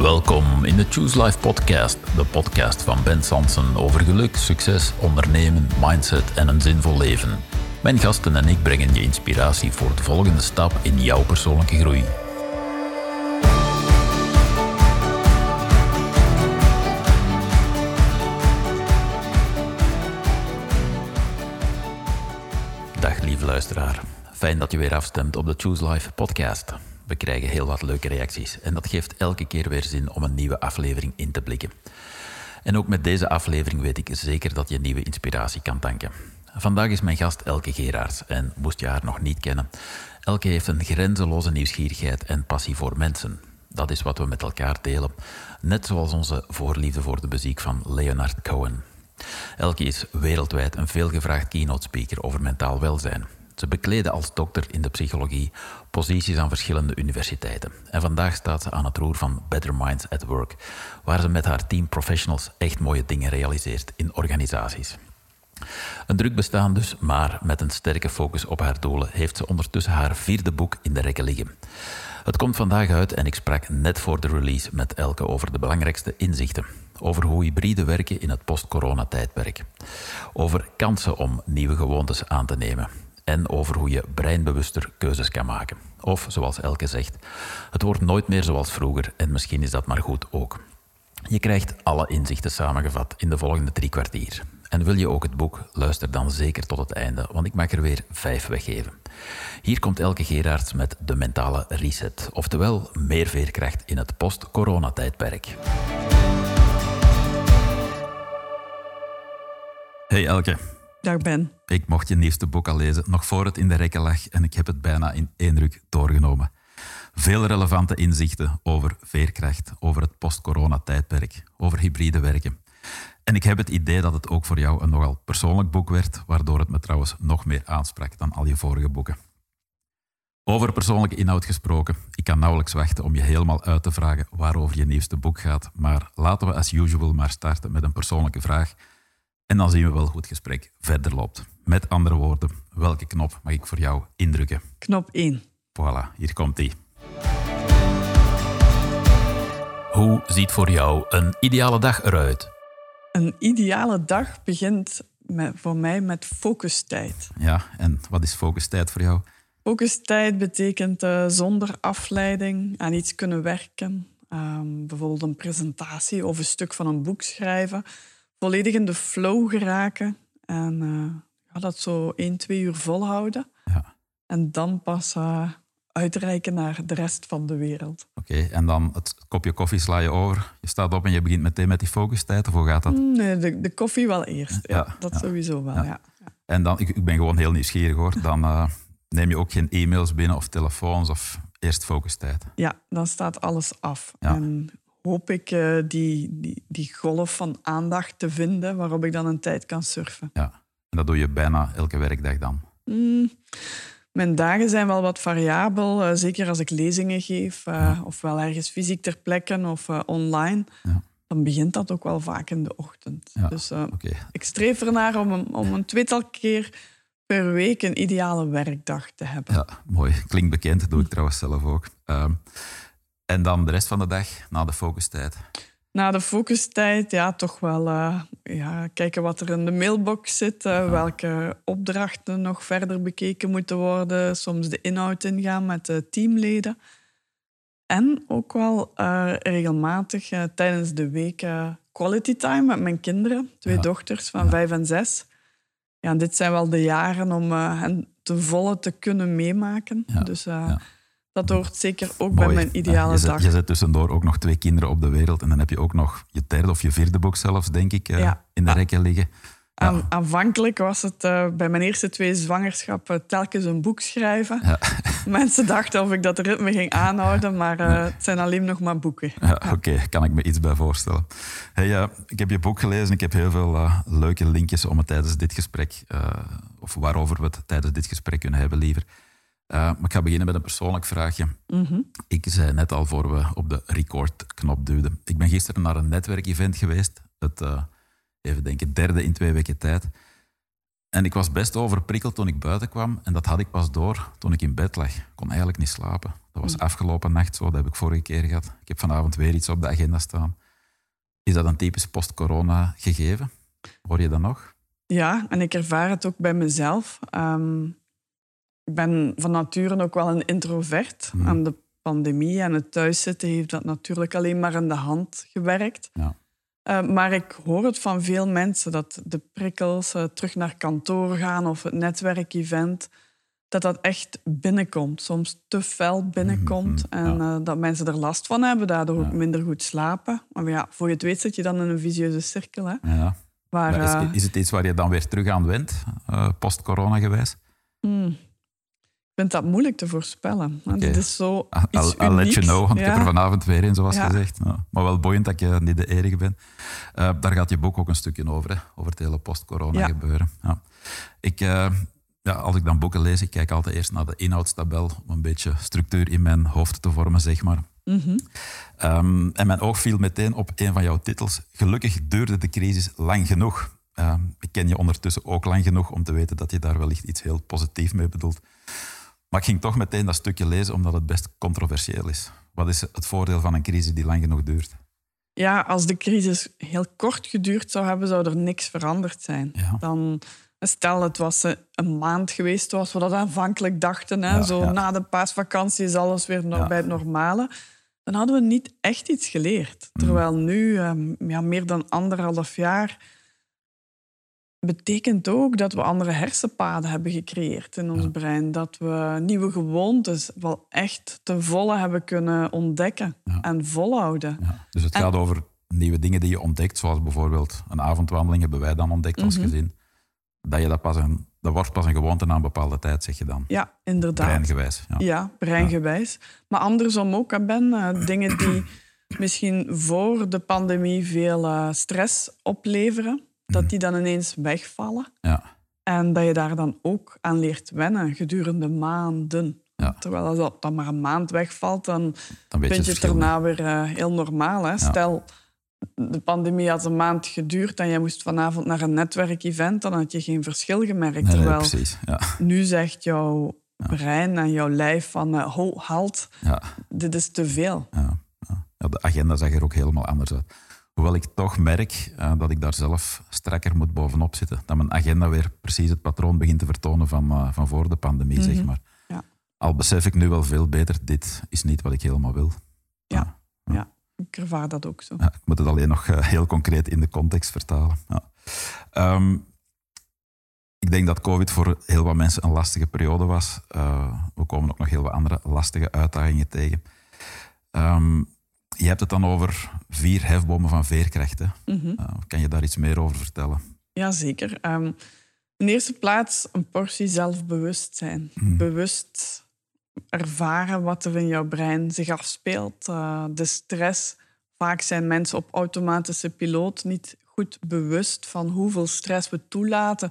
Welkom in de Choose Life podcast, de podcast van Ben Sansen over geluk, succes, ondernemen, mindset en een zinvol leven. Mijn gasten en ik brengen je inspiratie voor de volgende stap in jouw persoonlijke groei. Dag lieve luisteraar. Fijn dat je weer afstemt op de Choose Life podcast. We krijgen heel wat leuke reacties en dat geeft elke keer weer zin om een nieuwe aflevering in te blikken. En ook met deze aflevering weet ik zeker dat je nieuwe inspiratie kan tanken. Vandaag is mijn gast Elke Geraerts en moest je haar nog niet kennen. Elke heeft een grenzeloze nieuwsgierigheid en passie voor mensen. Dat is wat we met elkaar delen, net zoals onze voorliefde voor de muziek van Leonard Cohen. Elke is wereldwijd een veelgevraagd keynote speaker over mentaal welzijn. Ze bekleden als dokter in de psychologie posities aan verschillende universiteiten. En vandaag staat ze aan het roer van Better Minds at Work, waar ze met haar team professionals echt mooie dingen realiseert in organisaties. Een druk bestaan dus, maar met een sterke focus op haar doelen heeft ze ondertussen haar vierde boek in de rekken liggen. Het komt vandaag uit en ik sprak net voor de release met Elke over de belangrijkste inzichten. Over hoe hybride werken in het post-corona-tijdperk. Over kansen om nieuwe gewoontes aan te nemen en over hoe je breinbewuster keuzes kan maken. Of zoals Elke zegt, het wordt nooit meer zoals vroeger en misschien is dat maar goed ook. Je krijgt alle inzichten samengevat in de volgende drie kwartier. En wil je ook het boek, luister dan zeker tot het einde, want ik mag er weer vijf weggeven. Hier komt Elke Gerards met de mentale reset, oftewel meer veerkracht in het post-corona-tijdperk. Hey Elke. Dag Ben. Ik mocht je nieuwste boek al lezen, nog voor het in de rekken lag en ik heb het bijna in één druk doorgenomen. Veel relevante inzichten over veerkracht, over het post-corona-tijdperk, over hybride werken. En ik heb het idee dat het ook voor jou een nogal persoonlijk boek werd, waardoor het me trouwens nog meer aansprak dan al je vorige boeken. Over persoonlijke inhoud gesproken, ik kan nauwelijks wachten om je helemaal uit te vragen waarover je nieuwste boek gaat, maar laten we as usual maar starten met een persoonlijke vraag en dan zien we wel hoe het gesprek verder loopt. Met andere woorden, welke knop mag ik voor jou indrukken? Knop 1. Voilà, hier komt die. Hoe ziet voor jou een ideale dag eruit? Een ideale dag begint met, voor mij met focustijd. Ja, en wat is focustijd voor jou? Focustijd betekent uh, zonder afleiding aan iets kunnen werken. Um, bijvoorbeeld een presentatie of een stuk van een boek schrijven volledig in de flow geraken en uh, dat zo 1, 2 uur volhouden. Ja. En dan pas uh, uitreiken naar de rest van de wereld. Oké, en dan het kopje koffie sla je over. Je staat op en je begint meteen met die focustijd, of hoe gaat dat? Mm, nee, de, de koffie wel eerst. Ja, dat sowieso wel, ja. En dan, ik, ik, ben gewoon heel nieuwsgierig hoor, dan uh, neem je ook geen e-mails binnen of telefoons of eerst focustijd? Ja, dan staat alles af. En hoop ik uh, die, die, die golf van aandacht te vinden waarop ik dan een tijd kan surfen. Ja, en dat doe je bijna elke werkdag dan? Mm, mijn dagen zijn wel wat variabel, uh, zeker als ik lezingen geef, uh, ja. ofwel ergens fysiek ter plekke of online. Ja. Dan begint dat ook wel vaak in de ochtend. Ja, dus okay. ik streef ernaar om een, om een tweetal keer per week een ideale werkdag te hebben. Ja, mooi. Klinkt bekend, dat doe ik trouwens zelf ook. En dan de rest van de dag, na de focustijd? Na de focustijd, ja, toch wel uh, ja, kijken wat er in de mailbox zit. Uh, ja. Welke opdrachten nog verder bekeken moeten worden. Soms de inhoud ingaan met de teamleden. En ook wel uh, regelmatig tijdens de week quality time met mijn kinderen. Twee ja. dochters van vijf en zes. Ja, dit zijn wel de jaren om hen ten volle te kunnen meemaken. Dus dat hoort zeker ook bij mijn ideale je zet, dag. Je zet tussendoor ook nog twee kinderen op de wereld. En dan heb je ook nog je derde of je vierde boek zelfs, denk ik, uh, in de rekken liggen. Aan, aanvankelijk was het uh, bij mijn eerste twee zwangerschappen telkens een boek schrijven. Ja. Mensen dachten of ik dat ritme ging aanhouden, maar uh, het zijn alleen nog maar boeken. Ja, Oké, okay, kan ik me iets bij voorstellen. Hey, ik heb je boek gelezen. Ik heb heel veel leuke linkjes om het tijdens dit gesprek, of waarover we het tijdens dit gesprek kunnen hebben, liever. Uh, maar ik ga beginnen met een persoonlijk vraagje. Mm -hmm. Ik zei net al voor we op de record-knop duwden. Ik ben gisteren naar een netwerkevent geweest. Het, uh, even denken, derde in twee weken tijd. En ik was best overprikkeld toen ik buiten kwam. En dat had ik pas door toen ik in bed lag. Ik kon eigenlijk niet slapen. Dat was afgelopen nacht zo, dat heb ik vorige keer gehad. Ik heb vanavond weer iets op de agenda staan. Is dat een typisch post-corona gegeven? Hoor je dat nog? Ja, en ik ervaar het ook bij mezelf. Ehm, ben van nature ook wel een introvert. Mhm. Aan de pandemie en het thuiszitten heeft dat natuurlijk alleen maar in de hand gewerkt. Ja. Uh, maar ik hoor het van veel mensen dat de prikkels, uh, terug naar kantoor gaan of het netwerkevent, dat dat echt binnenkomt. Soms te fel binnenkomt. Mhm, En ja. uh, dat mensen er last van hebben, daardoor ook Ja. minder goed slapen. Maar ja, voor je het weet zit je dan in een visieuze cirkel. Hè, Ja. waar, eh, is, is het iets waar je dan weer terug aan went, eh, post-corona gewijs? hmm, ik vind dat moeilijk te voorspellen. Want. Het is zo iets I'll let you know, want ik heb er vanavond weer in, zoals Ja. gezegd. Maar wel boeiend dat je niet de enige bent. Eh, daar gaat je boek ook een stukje over, hè? over het hele post-corona gebeuren. Ja. Ik, eh, ja, als ik dan boeken lees, ik kijk altijd eerst naar de inhoudstabel om een beetje structuur in mijn hoofd te vormen, zeg maar. Mhm. Ehm, en mijn oog viel meteen op een van jouw titels. Gelukkig duurde de crisis lang genoeg. Ehm, ik ken je ondertussen ook lang genoeg om te weten dat je daar wellicht iets heel positiefs mee bedoelt. Maar ik ging toch meteen dat stukje lezen omdat het best controversieel is. Wat is het voordeel van een crisis die lang genoeg duurt? Ja, als de crisis heel kort geduurd zou hebben, zou er niks veranderd zijn. Ja. Dan, stel, het was eh, een maand geweest, zoals we dat aanvankelijk dachten. Hè? Ja, Zo ja. na de paasvakantie is alles weer bij het normale. Dan hadden we niet echt iets geleerd. Mm. Terwijl nu, ehm, ja, meer dan anderhalf jaar, betekent ook dat we andere hersenpaden hebben gecreëerd in ons Ja. brein. Dat we nieuwe gewoontes wel echt ten volle hebben kunnen ontdekken Ja. en volhouden. Ja. Dus het En- gaat over nieuwe dingen die je ontdekt, zoals bijvoorbeeld een avondwandeling hebben wij dan ontdekt als Mhm. gezin. Dat, je dat, pas een, dat wordt pas een gewoonte na een bepaalde tijd, zeg je dan. Ja, inderdaad. Breingewijs. Ja. Breingewijs. Maar andersom ook, hè, Ben. Eh, dingen die misschien voor de pandemie veel eh, stress opleveren, dat die dan ineens wegvallen. Ja. En dat je daar dan ook aan leert wennen gedurende maanden. Ja. Terwijl als dat dan maar een maand wegvalt, dan vind je het daarna weer eh, heel normaal. Hè? Stel, de pandemie had een maand geduurd en jij moest vanavond naar een netwerkevent, dan had je geen verschil gemerkt. Nee, Terwijl precies. Ja. nu zegt jouw brein en jouw lijf van ho, halt, Ja. dit is te veel. Ja, ja. Ja, de agenda zag er ook helemaal anders uit. Hoewel ik toch merk eh, dat ik daar zelf strakker moet bovenop zitten. Dat mijn agenda weer precies het patroon begint te vertonen van, eh, van voor de pandemie, zeg maar. Ja. Al besef ik nu wel veel beter, dit is niet wat ik helemaal wil. Ja, ja. ik ervaar dat ook zo. Ja, ik moet het alleen nog eh, heel concreet in de context vertalen. Ja. Ehm, ik denk dat COVID voor heel wat mensen een lastige periode was. We komen ook nog heel wat andere lastige uitdagingen tegen. Ehm, je hebt het dan over vier hefbomen van veerkracht. Hè? Mhm. Eh, kan je daar iets meer over vertellen? Jazeker. Ehm in eerste plaats een portie zelfbewustzijn. Mhm. Bewust ervaren wat er in jouw brein zich afspeelt. Eh, de stress. Vaak zijn mensen op automatische piloot niet goed bewust van hoeveel stress we toelaten.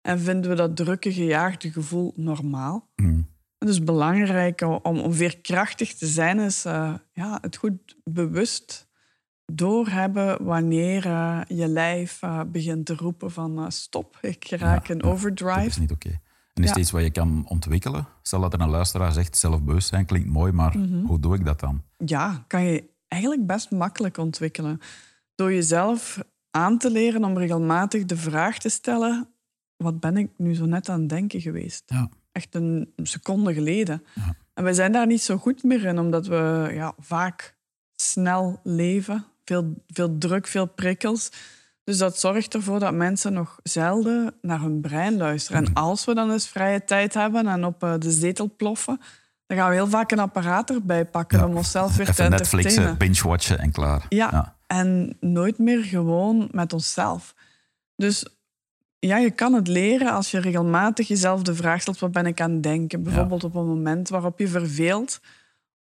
En vinden we dat drukke, gejaagde gevoel normaal. Hmm. Dus belangrijk om, om veerkrachtig te zijn, is eh, ja, het goed bewust doorhebben wanneer eh, je lijf eh, begint te roepen van stop, ik raak Ja, in ja, Dat overdrive. is niet oké. En is Ja. het iets wat je kan ontwikkelen? Stel dat er een luisteraar zegt, zelfbewustzijn klinkt mooi, maar Mhm. hoe doe ik dat dan? Ja, kan je eigenlijk best makkelijk ontwikkelen. Door jezelf aan te leren om regelmatig de vraag te stellen, wat ben ik nu zo net aan het denken geweest? Ja. Echt een seconde geleden. Ja. En wij zijn daar niet zo goed meer in, omdat we ja, vaak snel leven. Veel, veel druk, veel prikkels. Dus dat zorgt ervoor dat mensen nog zelden naar hun brein luisteren. En als we dan eens vrije tijd hebben en op eh, de zetel ploffen, dan gaan we heel vaak een apparaat erbij pakken Ja. om onszelf weer te Even Netflixen, entertainen. binge-watchen en klaar. Ja, en nooit meer gewoon met onszelf. Dus ja, je kan het leren als je regelmatig jezelf de vraag stelt: wat ben ik aan het denken? Bijvoorbeeld op een moment waarop je verveelt.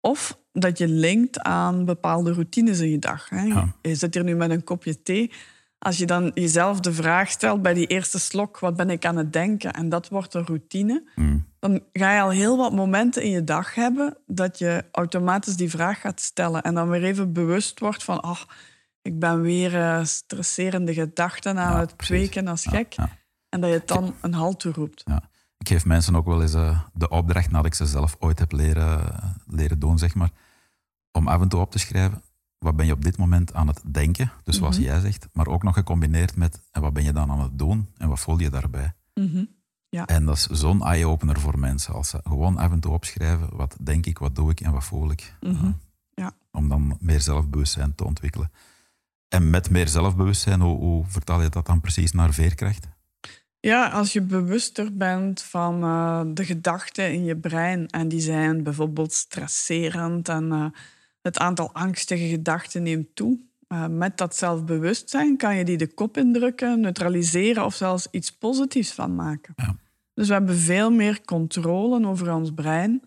Of dat je linkt aan bepaalde routines in je dag. Hè. Ja. Je zit hier nu met een kopje thee. Als je dan jezelf de vraag stelt bij die eerste slok: wat ben ik aan het denken? En dat wordt een routine. Hmm. Dan ga je al heel wat momenten in je dag hebben dat je automatisch die vraag gaat stellen. En dan weer even bewust wordt van, ach, ik ben weer eh, stresserende gedachten aan Ja, het kweken als Ja, gek. ja. En dat je het dan een halt toe roept. Ja. Ik geef mensen ook wel eens uh, de opdracht, nadat ik ze zelf ooit heb leren, leren doen, zeg maar, om af en toe op te schrijven, wat ben je op dit moment aan het denken, dus zoals Mhm. jij zegt, maar ook nog gecombineerd met, en wat ben je dan aan het doen en wat voel je daarbij? Mhm. En dat is zo'n eye-opener voor mensen, als ze gewoon af en toe opschrijven, wat denk ik, wat doe ik en wat voel ik. Mhm. Uh, Ja. Om dan meer zelfbewustzijn te ontwikkelen. En met meer zelfbewustzijn, hoe, hoe vertaal je dat dan precies naar veerkracht? Ja, als je bewuster bent van eh, de gedachten in je brein en die zijn bijvoorbeeld stresserend en eh, het aantal angstige gedachten neemt toe. eh, met dat zelfbewustzijn kan je die de kop indrukken, neutraliseren of zelfs iets positiefs van maken. Ja. Dus we hebben veel meer controle over ons brein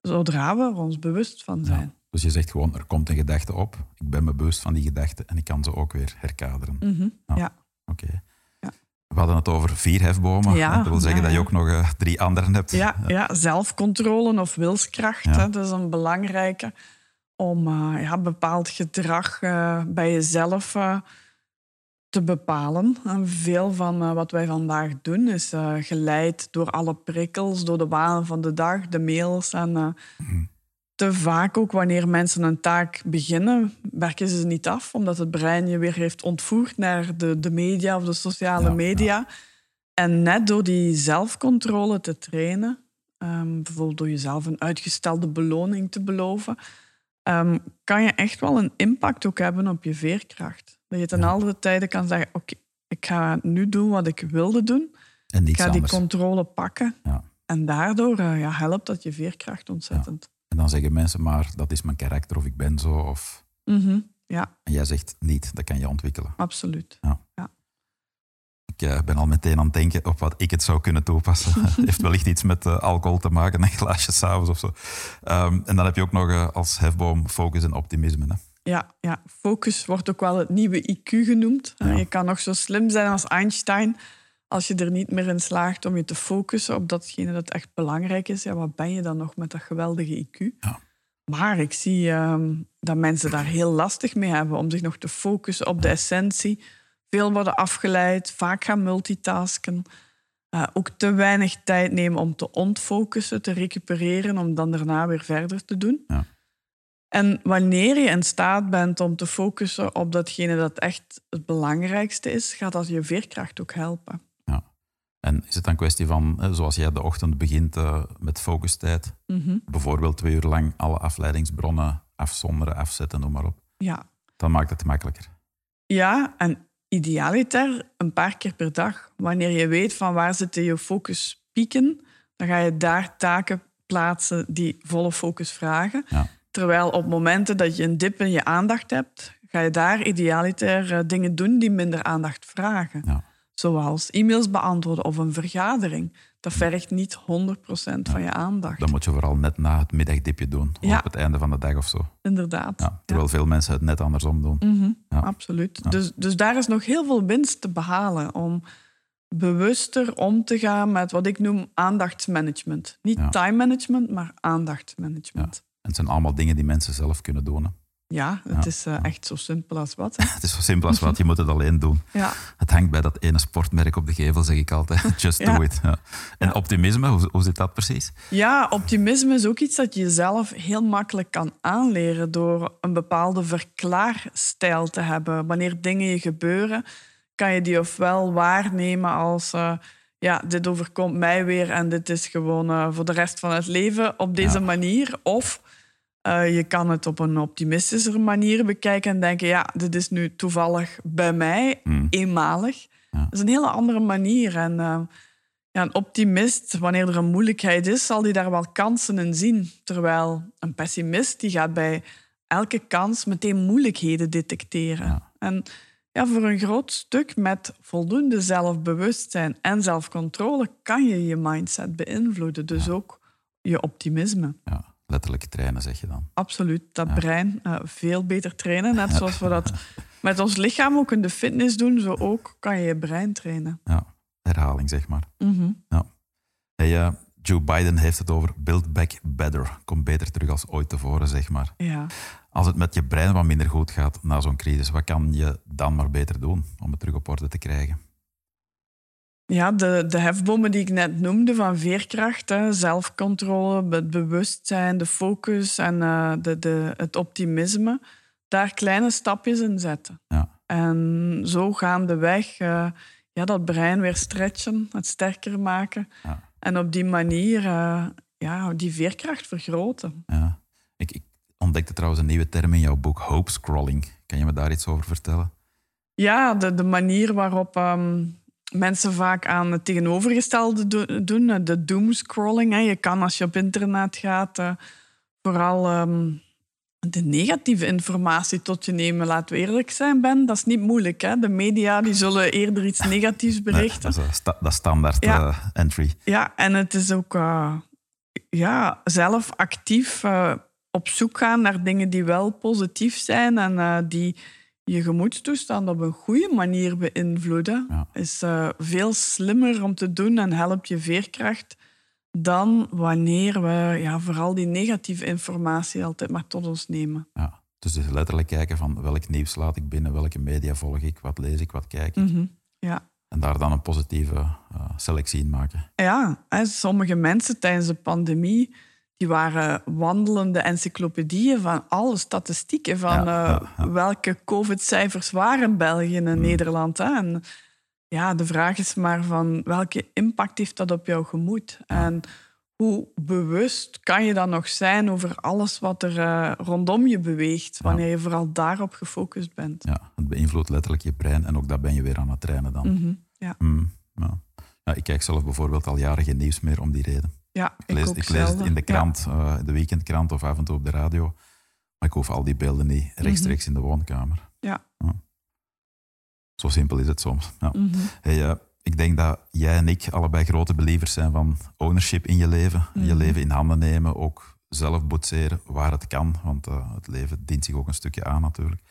zodra we er ons bewust van zijn. Ja. Dus je zegt gewoon, er komt een gedachte op, ik ben me bewust van die gedachte en ik kan ze ook weer herkaderen. Mhm, Ja. ja. Oké. Ja. We hadden het over vier hefbomen. Ja, dat wil zeggen ja, dat je ook nog eh, drie anderen hebt. Ja, ja, zelfcontrole of wilskracht, hè, dat is een belangrijke om eh, ja, bepaald gedrag eh, bij jezelf te bepalen. En veel van wat wij vandaag doen is geleid door alle prikkels, door de waan van de dag, de mails. En Mhm. Te vaak ook wanneer mensen een taak beginnen, werken ze ze niet af, omdat het brein je weer heeft ontvoerd naar de, de media of de sociale Ja, ja. media. En net door die zelfcontrole te trainen, ehm, bijvoorbeeld door jezelf een uitgestelde beloning te beloven, ehm, kan je echt wel een impact ook hebben op je veerkracht. Dat je ten Ja. alle tijden kan zeggen, oké, ik ga nu doen wat ik wilde doen. En Ik ga die controle pakken. Ja. En daardoor eh, ja, helpt dat je veerkracht ontzettend. En dan zeggen mensen maar, dat is mijn karakter of ik ben zo. Of... Mhm. Ja, En jij zegt niet, dat kan je ontwikkelen. absoluut. Ik eh, ben al meteen aan het denken op wat ik het zou kunnen toepassen. Heeft wellicht iets met eh, alcohol te maken, een glaasje s'avonds of zo. Ehm, en dan heb je ook nog eh, als hefboom focus en optimisme. Hè? Ja, ja, focus wordt ook wel het nieuwe IQ genoemd. Ja. Je kan nog zo slim zijn als Einstein. Als je er niet meer in slaagt om je te focussen op datgene dat echt belangrijk is, ja, wat ben je dan nog met dat geweldige IQ? Ja. Maar ik zie ehm, dat mensen daar heel lastig mee hebben om zich nog te focussen op de essentie. Veel worden afgeleid, vaak gaan multitasken. Eh, ook te weinig tijd nemen om te ontfocussen, te recupereren, om dan daarna weer verder te doen. Ja. En wanneer je in staat bent om te focussen op datgene dat echt het belangrijkste is, gaat dat je veerkracht ook helpen. En is het dan kwestie van, zoals jij de ochtend begint eh, met focustijd, Mhm. bijvoorbeeld twee uur lang alle afleidingsbronnen afzonderen, afzetten, noem maar op. Ja. Dan maakt het makkelijker. ja, en idealiter een paar keer per dag. Wanneer je weet van waar zitten je focuspieken, dan ga je daar taken plaatsen die volle focus vragen. Ja. Terwijl op momenten dat je een dip in je aandacht hebt, ga je daar idealiter eh, dingen doen die minder aandacht vragen. Ja. Zoals e-mails beantwoorden of een vergadering. Dat vergt niet 100% van je aandacht. Dan moet je vooral net na het middagdipje doen, of Ja. op het einde van de dag of zo. Inderdaad. Ja, terwijl veel mensen het net andersom doen. Mhm, Ja. Absoluut. Dus, dus daar is nog heel veel winst te behalen om bewuster om te gaan met wat ik noem aandachtsmanagement. Niet time management, maar aandachtsmanagement. En het zijn allemaal dingen die mensen zelf kunnen doen. Ja, het Ja. is eh, echt zo simpel als wat. Hè. Het is zo simpel als wat, je moet het alleen doen. Ja. Het hangt bij dat ene sportmerk op de gevel, zeg ik altijd. Just Ja. do it. Ja. En optimisme, hoe, hoe zit dat precies? ja, optimisme is ook iets dat je jezelf heel makkelijk kan aanleren door een bepaalde verklaarstijl te hebben. Wanneer dingen je gebeuren, kan je die ofwel waarnemen als... eh, ja, dit overkomt mij weer en dit is gewoon eh, voor de rest van het leven op deze manier. Of eh, je kan het op een optimistische manier bekijken en denken, ja, dit is nu toevallig bij mij, Hmm. eenmalig. Ja. Dat is een hele andere manier. En eh, ja, een optimist, wanneer er een moeilijkheid is, zal die daar wel kansen in zien. Terwijl een pessimist, die gaat bij elke kans meteen moeilijkheden detecteren. Ja. En ja, voor een groot stuk met voldoende zelfbewustzijn en zelfcontrole kan je je mindset beïnvloeden. Dus ook je optimisme. Ja, letterlijk trainen, zeg je dan. Absoluut. Dat Ja. brein eh, veel beter trainen. Net zoals we dat met ons lichaam ook in de fitness doen, zo ook kan je je brein trainen. Ja, herhaling, zeg maar. Mhm. Hey, eh, Joe Biden heeft het over build back better. Kom beter terug als ooit tevoren, zeg maar. Ja. Als het met je brein wat minder goed gaat na zo'n crisis, wat kan je dan maar beter doen om het terug op orde te krijgen? Ja, de, de hefbomen die ik net noemde van veerkracht, hè, zelfcontrole, het bewustzijn, de focus en uh, de, de, het optimisme, daar kleine stapjes in zetten. Ja. En zo gaandeweg uh, ja, dat brein weer stretchen, het sterker maken. Ja. En op die manier uh, ja, die veerkracht vergroten. Ja. Ik, ik ontdekte trouwens een nieuwe term in jouw boek, hope scrolling. Kan je me daar iets over vertellen? Ja, de, de manier waarop um, mensen vaak aan het tegenovergestelde do doen, de doomscrolling. Hè. Je kan als je op internet gaat uh, vooral um, de negatieve informatie tot je nemen. Laten we eerlijk zijn, Ben, dat is niet moeilijk. Hè? De media die zullen eerder iets negatiefs berichten. Nee, dat is sta dat standaard ja. uh, entry. Ja, en het is ook uh, ja, zelf actief op zoek gaan naar dingen die wel positief zijn en die je gemoedstoestand op een goede manier beïnvloeden. Ja. Is veel slimmer om te doen en helpt je veerkracht dan wanneer we ja, vooral die negatieve informatie altijd maar tot ons nemen. Ja, dus letterlijk kijken van welk nieuws laat ik binnen, welke media volg ik, wat lees ik, wat kijk ik. Mm -hmm. ja. En daar dan een positieve uh, selectie in maken. Ja, hè, sommige mensen tijdens de pandemie die waren wandelende encyclopedieën van alle statistieken van Ja, ja, uh, ja. welke COVID-cijfers waren België en Mm. Nederland. Hè. En ja, de vraag is maar van welke impact heeft dat op jouw gemoed? En hoe bewust kan je dan nog zijn over alles wat er eh, rondom je beweegt, wanneer je vooral daarop gefocust bent? Ja, het beïnvloedt letterlijk je brein en ook dat ben je weer aan het trainen dan. Mhm, ja. Mm, ja. Ja, ik kijk zelf bijvoorbeeld al jaren geen nieuws meer om die reden. Ja, Ik lees, ik lees het in de Ja. krant, eh, de weekendkrant of af en toe op de radio. Maar ik hoef al die beelden niet rechtstreeks in de woonkamer. Mhm. Ja. Zo simpel is het soms. Ja. Mhm. Hey, eh, ik denk dat jij en ik allebei grote believers zijn van ownership in je leven. Je Mhm. leven in handen nemen, ook zelf boetseren waar het kan. Want eh, het leven dient zich ook een stukje aan natuurlijk.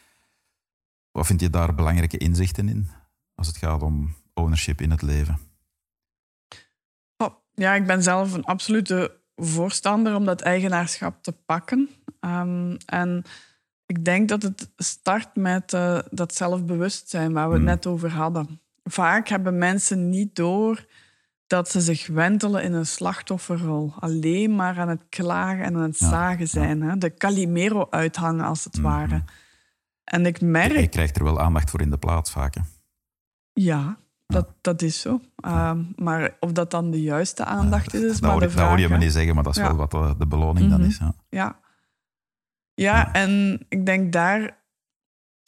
Wat vind je daar belangrijke inzichten in als het gaat om ownership in het leven? Oh, ja, ik ben zelf een absolute voorstander om dat eigenaarschap te pakken. Ehm, en ik denk dat het start met eh, dat zelfbewustzijn waar we het Mm. net over hadden. Vaak hebben mensen niet door dat ze zich wentelen in een slachtofferrol. Alleen maar aan het klagen en aan het Ja, zagen zijn. Hè? De Calimero uithangen, als het Mhm. ware. En ik merk... Je krijgt er wel aandacht voor in de plaats vaak. hè. Ja, dat, dat is zo. Ehm, maar of dat dan de juiste aandacht is, is dat, maar hoor, de ik- vraag. dat hoor je me niet zeggen, maar dat is wel wat de, de beloning dan Mhm. is. Ja. Ja. Ja, en ik denk daar...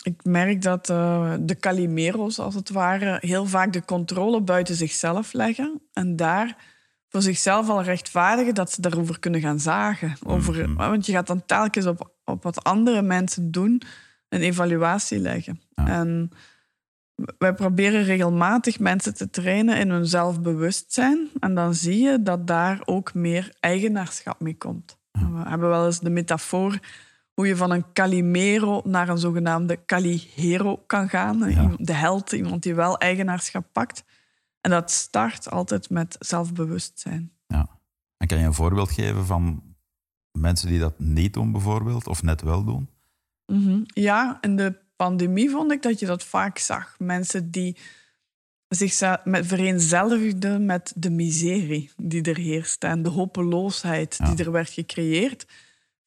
Ik merk dat eh, de Calimero's, als het ware, heel vaak de controle buiten zichzelf leggen. En daar voor zichzelf al rechtvaardigen dat ze daarover kunnen gaan zagen. Over, Mhm. Want je gaat dan telkens op, op wat andere mensen doen een evaluatie leggen. Ja. En wij proberen regelmatig mensen te trainen in hun zelfbewustzijn. En dan zie je dat daar ook meer eigenaarschap mee komt. We hebben wel eens de metafoor hoe je van een Calimero naar een zogenaamde Calihero kan gaan. Ja. De held, iemand die wel eigenaarschap pakt. En dat start altijd met zelfbewustzijn. Ja. En kan je een voorbeeld geven van mensen die dat niet doen, bijvoorbeeld, of net wel doen? Mhm. Ja, in de pandemie vond ik dat je dat vaak zag. Mensen die zich met vereenzelvigden met de miserie die er heerste en de hopeloosheid Ja. die er werd gecreëerd.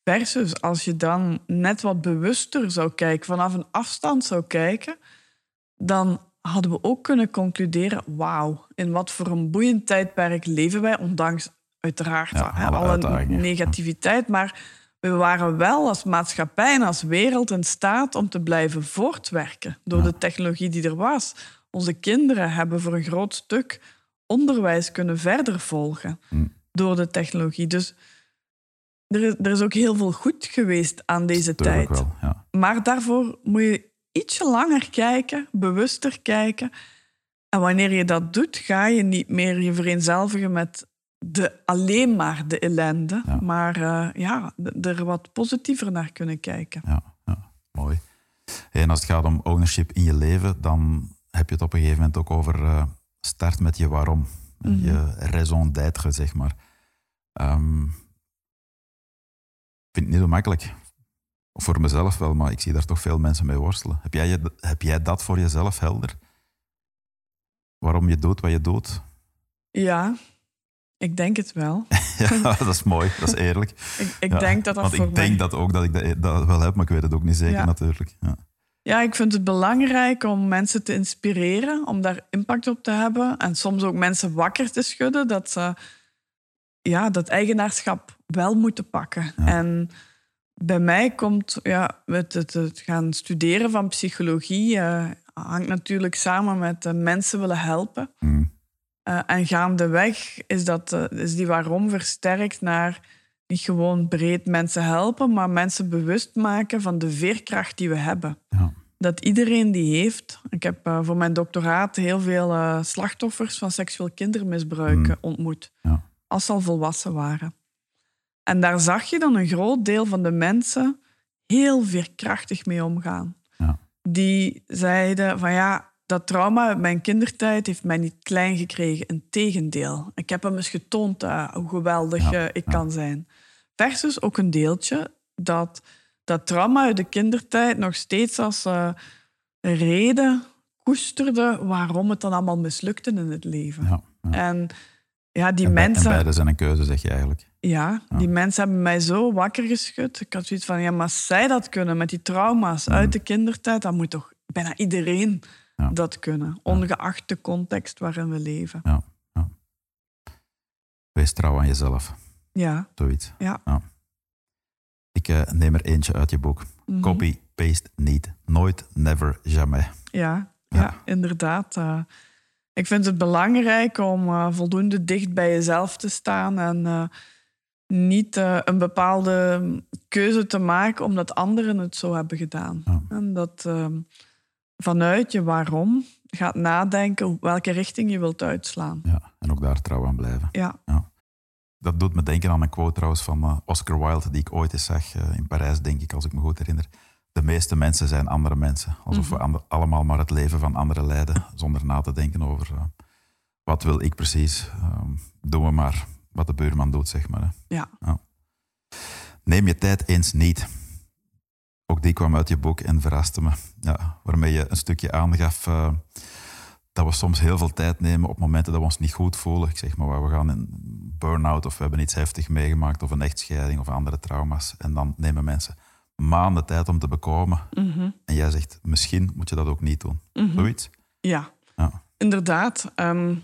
Versus als je dan net wat bewuster zou kijken, vanaf een afstand zou kijken, dan hadden we ook kunnen concluderen, wauw, in wat voor een boeiend tijdperk leven wij, ondanks uiteraard Ja, alle alle negativiteit, maar we waren wel als maatschappij en als wereld in staat om te blijven voortwerken door de technologie die er was. Onze kinderen hebben voor een groot stuk onderwijs kunnen verder volgen Hm. door de technologie. Dus er is, er is ook heel veel goed geweest aan deze tijd. wel, ja. Maar daarvoor moet je ietsje langer kijken, bewuster kijken. En wanneer je dat doet, ga je niet meer je vereenzelvigen met de, alleen maar de ellende, Ja. maar eh, ja, er wat positiever naar kunnen kijken. Ja, ja, mooi. En als het gaat om ownership in je leven, dan heb je het op een gegeven moment ook over eh, start met je waarom. Mhm. Je raison d'être, zeg maar. Ehm, ik vind het niet zo makkelijk. Voor mezelf wel, maar ik zie daar toch veel mensen mee worstelen. Heb jij, je- heb jij dat voor jezelf helder? waarom je doet wat je doet? Ja, ik denk het wel. ja, dat is mooi, dat is eerlijk. ik ik denk dat dat Want voor ik denk dat ook dat ik dat, dat wel heb, maar ik weet het ook niet zeker Ja. natuurlijk. Ja. Ja, ik vind het belangrijk om mensen te inspireren, om daar impact op te hebben. En soms ook mensen wakker te schudden dat ze ja, dat eigenaarschap wel moeten pakken. En bij mij komt ja, het, het, het gaan studeren van psychologie eh, hangt natuurlijk samen met eh, mensen willen helpen. Mm. Eh, en gaandeweg is, dat, eh, is die waarom versterkt naar niet gewoon breed mensen helpen, maar mensen bewust maken van de veerkracht die we hebben. Ja. Dat iedereen die heeft. Ik heb eh, voor mijn doctoraat heel veel slachtoffers van seksueel kindermisbruik Mm. ontmoet, Ja. als ze al volwassen waren. En daar zag je dan een groot deel van de mensen heel veerkrachtig mee omgaan. Ja. Die zeiden van ja, dat trauma uit mijn kindertijd heeft mij niet klein gekregen. Integendeel. Ik heb hem eens getoond eh, hoe geweldig Ja, eh, ik ja. kan zijn. Versus ook een deeltje dat dat trauma uit de kindertijd nog steeds als eh, reden koesterde waarom het dan allemaal mislukte in het leven. Ja. En ja, die En, mensen... en beide zijn een keuze, zeg je eigenlijk. Ja, die mensen hebben mij zo wakker geschud. Ik had zoiets van, ja, maar zij dat kunnen met die trauma's uit de kindertijd, dan moet toch bijna iedereen Ja. dat kunnen, ongeacht de context waarin we leven. Ja, ja. Wees trouw aan jezelf, Ja, zoiets. ja. Ik eh, neem er eentje uit je boek. Mhm. Copy, paste niet. Nooit, never, jamais. Ja, Ja. inderdaad. eh. ik vind het belangrijk om eh, voldoende dicht bij jezelf te staan en niet een bepaalde keuze te maken omdat anderen het zo hebben gedaan. En dat eh, vanuit je waarom gaat nadenken welke richting je wilt uitslaan. Ja, en ook daar trouw aan blijven. Ja, Dat doet me denken aan een quote trouwens van eh, Oscar Wilde, die ik ooit eens zag eh, in Parijs, denk ik, als ik me goed herinner. De meeste mensen zijn andere mensen. Alsof we ander- allemaal maar het leven van anderen leiden, zonder na te denken over eh, wat wil ik precies. Ehm, doen we maar wat de buurman doet, zeg maar. hè. ja. Neem je tijd eens niet. Ook die kwam uit je boek en verraste me. Ja, waarmee je een stukje aangaf eh, dat we soms heel veel tijd nemen op momenten dat we ons niet goed voelen. Ik zeg maar, we gaan in burn-out of we hebben iets heftig meegemaakt of een echtscheiding of andere trauma's. En dan nemen mensen maanden tijd om te bekomen. Mhm. En jij zegt, misschien moet je dat ook niet doen. Zoiets? Ja, Ja. inderdaad. Ehm,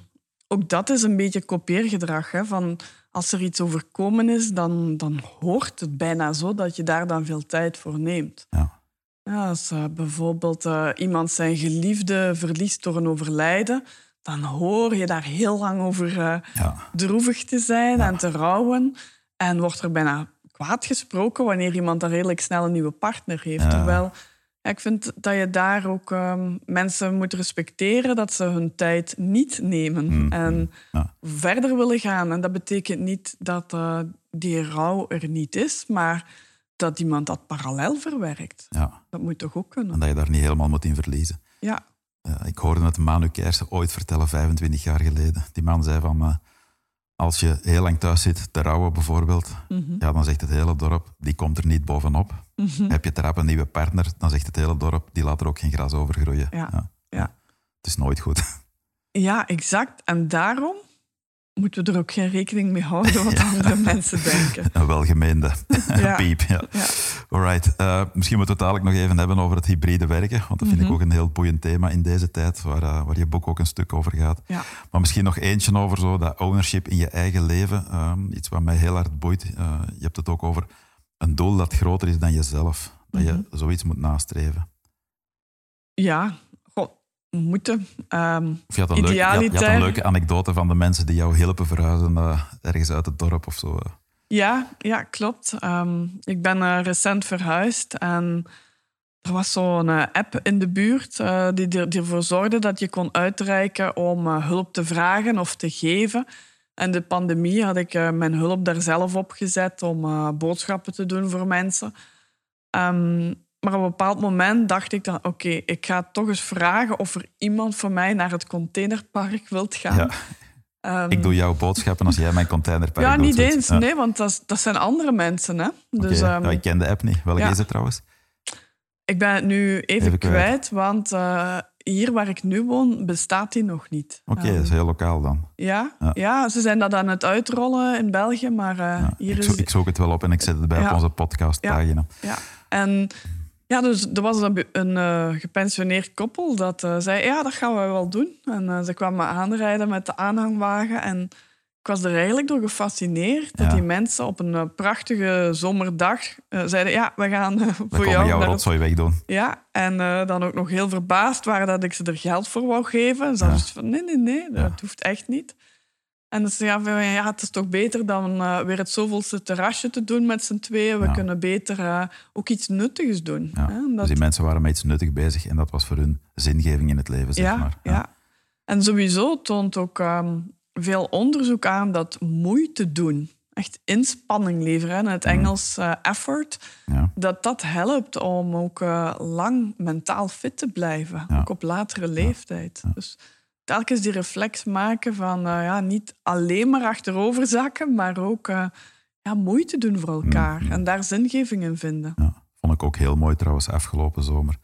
ook dat is een beetje kopieergedrag. Hè? Van als er iets overkomen is, dan, dan hoort het bijna zo dat je daar dan veel tijd voor neemt. Ja. Ja, als eh, bijvoorbeeld eh, iemand zijn geliefde verliest door een overlijden, dan hoor je daar heel lang over eh, Ja. droevig te zijn en te rouwen. En wordt er bijna kwaad gesproken wanneer iemand dan redelijk snel een nieuwe partner heeft. Terwijl ja, ik vind dat je daar ook ehm, mensen moet respecteren dat ze hun tijd niet nemen Mm, en mm, ja. verder willen gaan. En dat betekent niet dat eh, die rouw er niet is, maar dat iemand dat parallel verwerkt. ja. Dat moet toch ook kunnen? En dat je daar niet helemaal moet in verliezen. Ja, Ja, ik hoorde het Manu Kersen ooit vertellen, 25 jaar geleden. Die man zei van, eh, als je heel lang thuis zit, te rouwen bijvoorbeeld, Mhm. ja, dan zegt het hele dorp, die komt er niet bovenop. Heb je trap een nieuwe partner, dan zegt het hele dorp, die laat er ook geen gras over groeien. Ja, ja. Het is nooit goed. ja, exact. En daarom moeten we er ook geen rekening mee houden wat andere mensen denken. Een welgemeende Ja. piep. Ja. Ja. Alright. eh, misschien moeten we het dadelijk nog even hebben over het hybride werken, want dat vind ik ook een heel boeiend thema in deze tijd, waar, eh, waar je boek ook een stuk over gaat. Maar misschien nog eentje over zo, dat ownership in je eigen leven. Ehm, iets wat mij heel hard boeit. Eh, je hebt het ook over een doel dat groter is dan jezelf. Dat je zoiets moet nastreven. Ja, moeten. Ehm, Of je had, een leuk, je, had, je had een Idealitair. leuke anekdote van de mensen die jou hielpen verhuizen eh, ergens uit het dorp of zo. ja, ja, klopt. Ehm, ik ben eh, recent verhuisd en er was zo'n eh, app in de buurt eh, die er- die ervoor zorgde dat je kon uitreiken om eh, hulp te vragen of te geven. En de pandemie had ik eh, mijn hulp daar zelf op gezet om eh, boodschappen te doen voor mensen. Ehm, maar op een bepaald moment dacht ik dan, oké, ik ga toch eens vragen of er iemand voor mij naar het containerpark wilt gaan. Ja. Ehm, Ik doe jouw boodschappen als jij mijn containerpark ja, doet. niet eens. Ja. Nee, want dat, dat zijn andere mensen. Hè? Dus ehm, Ja, ik ken de app niet. Welke ja. is het trouwens? ik ben het nu even, Even kwijt. kwijt, want eh, hier waar ik nu woon, bestaat die nog niet. Oké, dat is heel lokaal dan. Ja, Ja. ja. ze zijn dat aan het uitrollen in België, maar eh, Ja, hier ik, is... zo, ik zoek het wel op en ik zet het bij Ja. op onze podcastpagina. Ja, en ja, dus er was een, een eh, gepensioneerd koppel dat eh, zei, ja, dat gaan we wel doen. En eh, ze kwamen aanrijden met de aanhangwagen en ik was er eigenlijk door gefascineerd dat Ja. die mensen op een prachtige zomerdag zeiden, ja, we gaan voor jou jouw rotzooi wegdoen. ja, en dan ook nog heel verbaasd waren dat ik ze er geld voor wou geven. En ze hadden zoiets van, nee, nee, nee, dat Ja. hoeft echt niet. En dus ja, van, ja, het is toch beter dan eh, weer het zoveelste terrasje te doen met z'n tweeën. We Ja. kunnen beter eh, ook iets nuttigs doen. Ja. hè. Dat- Dus die mensen waren met iets nuttig bezig en dat was voor hun zingeving in het leven, zeg ja, maar. ja. En sowieso toont ook ehm, veel onderzoek aan dat moeite doen, echt inspanning leveren, in het Engels eh, effort, dat dat helpt om ook lang mentaal fit te blijven, ook op latere leeftijd. Dus telkens die reflex maken van eh, ja, niet alleen maar achterover zakken, maar ook eh, ja, moeite doen voor elkaar en daar zingeving in vinden. Ja. Vond ik ook heel mooi trouwens afgelopen zomer.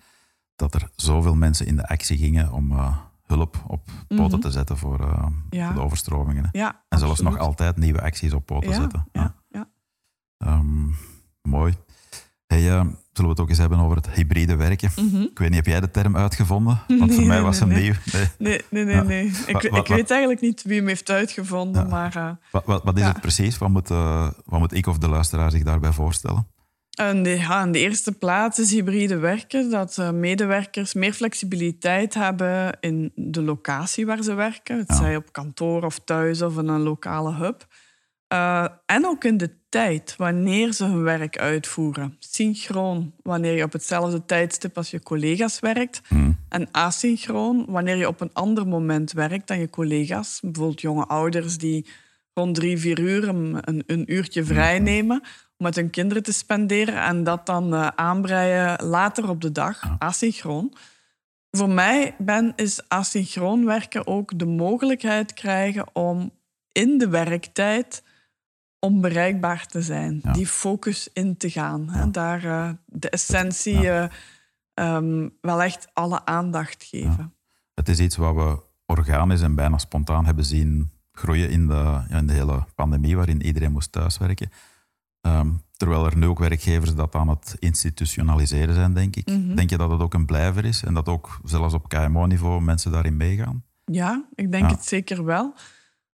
Dat er zoveel mensen in de actie gingen om eh, hulp op poten te zetten voor, Mhm. Ja. voor de overstromingen. Ja, En zelfs nog altijd nieuwe acties op poten zetten. Ja, ja. Ehm, mooi. Hey, zullen we het ook eens hebben over het hybride werken? Mhm. Ik weet niet, heb jij de term uitgevonden? Want Nee, voor mij was nee, nieuw. Nee. Nee, nee, nee. Ja. Ik, Wat- ik wat- weet eigenlijk niet wie hem heeft uitgevonden, Ja. maar... eh, Wat, wat, wat is Ja. het precies? Wat moet, eh, wat moet ik of de luisteraar zich daarbij voorstellen? En de, ja, in de eerste plaats is hybride werken dat eh, medewerkers meer flexibiliteit hebben in de locatie waar ze werken. Het zij op kantoor of thuis of in een lokale hub. Eh, en ook in de tijd wanneer ze hun werk uitvoeren. Synchroon wanneer je op hetzelfde tijdstip als je collega's werkt. Hmm. En asynchroon wanneer je op een ander moment werkt dan je collega's. Bijvoorbeeld jonge ouders die rond drie, vier uur een, een, een uurtje vrij nemen om met hun kinderen te spenderen en dat dan eh, aanbreien later op de dag, asynchroon. Voor mij ben, is asynchroon werken ook de mogelijkheid krijgen om in de werktijd onbereikbaar te zijn. Ja. Die focus in te gaan. Hè? Daar eh, de essentie eh, ehm, wel echt alle aandacht geven. Het is iets wat we organisch en bijna spontaan hebben zien groeien in de, in de hele pandemie, waarin iedereen moest thuiswerken. Ehm, terwijl er nu ook werkgevers dat aan het institutionaliseren zijn, denk ik. Mhm. Denk je dat het ook een blijver is en dat ook zelfs op KMO-niveau mensen daarin meegaan? Ja, ik denk Ja. het zeker wel.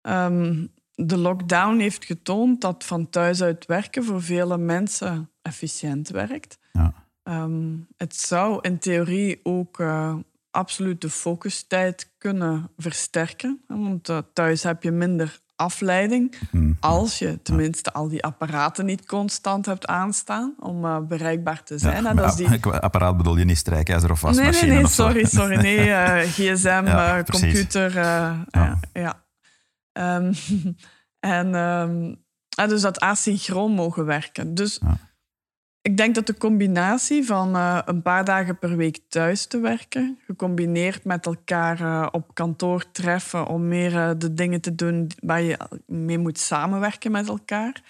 Ehm, de lockdown heeft getoond dat van thuis uit werken voor vele mensen efficiënt werkt. Ja. Ehm, het zou in theorie ook eh, absoluut de focustijd kunnen versterken. Want eh, thuis heb je minder afleiding Hm. als je tenminste al die apparaten niet constant hebt aanstaan om eh, bereikbaar te zijn. dat die... Apparaat bedoel je niet strijkijzer of Nee, nee, wasmachine? nee, of zo? sorry, sorry. Nee, gsm, Ja, computer. Ja. ja. Ehm, en ehm, ah, dus dat asynchroon mogen werken. Dus Ja. ik denk dat de combinatie van eh, een paar dagen per week thuis te werken, gecombineerd met elkaar eh, op kantoor treffen om meer eh, de dingen te doen waar je mee moet samenwerken met elkaar,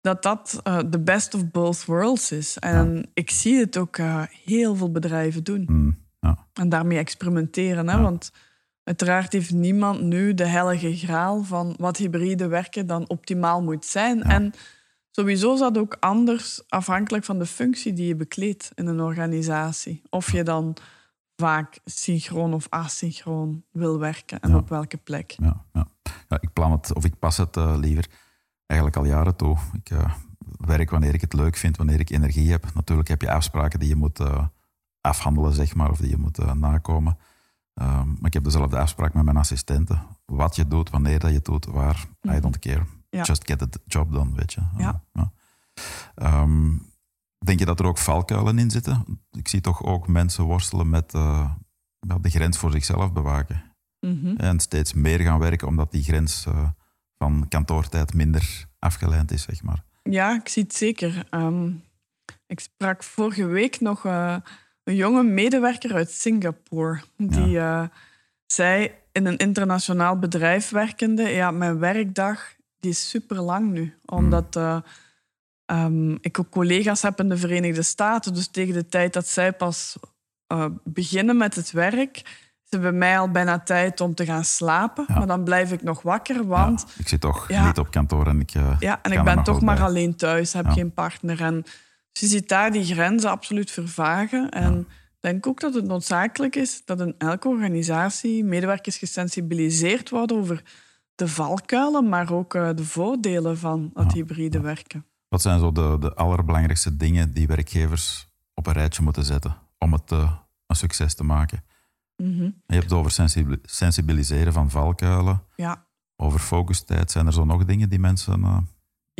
dat dat de best of both worlds is. En ik zie het ook heel veel bedrijven doen. Hm, ja. En daarmee experimenteren. Hè? Want uiteraard heeft niemand nu de heilige graal van wat hybride werken dan optimaal moet zijn. En sowieso is dat ook anders afhankelijk van de functie die je bekleedt in een organisatie. Of je dan vaak synchroon of asynchroon wil werken en Ja. op welke plek. Ja, ja. ja, ik plan het, of ik pas het eh, liever eigenlijk al jaren toe. Ik eh, werk wanneer ik het leuk vind, wanneer ik energie heb. Natuurlijk heb je afspraken die je moet eh, afhandelen, zeg maar, of die je moet nakomen. Ehm, maar ik heb dezelfde afspraak met mijn assistenten. Wat je doet, wanneer dat je het doet, waar, I don't care. Ja. Just get the job done, weet je. Ja. Ehm, denk je dat er ook valkuilen in zitten? Ik zie toch ook mensen worstelen met eh, de grens voor zichzelf bewaken. Mhm. En steeds meer gaan werken, omdat die grens eh, van kantoortijd minder afgeleid is, zeg maar. Ja, ik zie het zeker. Ehm, ik sprak vorige week nog eh, een jonge medewerker uit Singapore. Die eh, zei in een internationaal bedrijf werkende... Ja, mijn werkdag die is super lang nu. Omdat eh, ehm, ik ook collega's heb in de Verenigde Staten. Dus tegen de tijd dat zij pas uh, beginnen met het werk, is het bij mij al bijna tijd om te gaan slapen. Maar dan blijf ik nog wakker, want... ik zit toch niet op kantoor en ik Ja, en ik ben toch maar alleen thuis, heb geen partner. En dus je ziet daar die grenzen absoluut vervagen. En ik denk ook dat het noodzakelijk is dat in elke organisatie medewerkers gesensibiliseerd worden over de valkuilen, maar ook uh, de voordelen van het hybride werken. Wat zijn zo de, de allerbelangrijkste dingen die werkgevers op een rijtje moeten zetten om het uh, een succes te maken? Mhm. Je hebt het over sensibiliseren van valkuilen, ja. over focustijd. Zijn er zo nog dingen die mensen uh,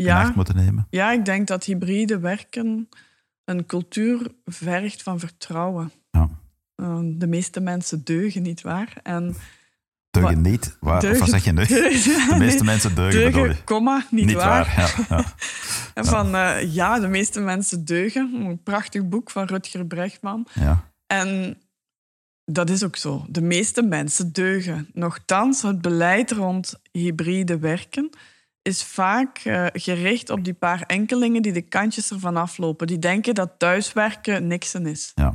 ja. moeten nemen? Ja, ik denk dat hybride werken een cultuur vergt van vertrouwen. Ja. de meeste mensen deugen, niet waar? En Deugen niet? Waar, deugen, wat zeg je nu? De meeste mensen deugen, deugen komma, niet, niet waar. waar. Ja, ja. en van, uh, ja, de meeste mensen deugen. Een prachtig boek van Rutger Brechtman. Ja. En dat is ook zo. De meeste mensen deugen. Nochtans, het beleid rond hybride werken is vaak uh, gericht op die paar enkelingen die de kantjes ervan aflopen. Die denken dat thuiswerken niksen is. Ja.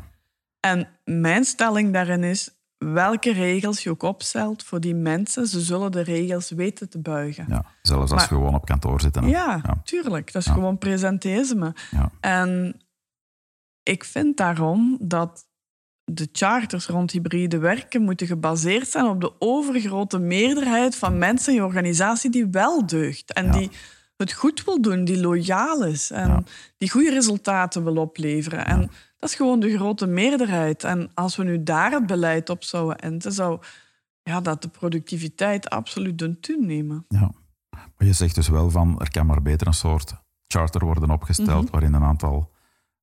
En mijn stelling daarin is, welke regels je ook opstelt voor die mensen, ze zullen de regels weten te buigen. Ja, zelfs als Maar- je gewoon op kantoor zit. hè. Ja, Ja. tuurlijk. Dat is Ja. gewoon presenteïsme. Ja. En ik vind daarom dat de charters rond hybride werken moeten gebaseerd zijn op de overgrote meerderheid van mensen in je organisatie die wel deugt. En Ja. die het goed wil doen, die loyaal is en Ja. die goede resultaten wil opleveren. En dat is gewoon de grote meerderheid. En als we nu daar het beleid op zouden enten, zou ja, dat de productiviteit absoluut doen toenemen. Ja. Maar je zegt dus wel van, er kan maar beter een soort charter worden opgesteld Mhm. waarin een aantal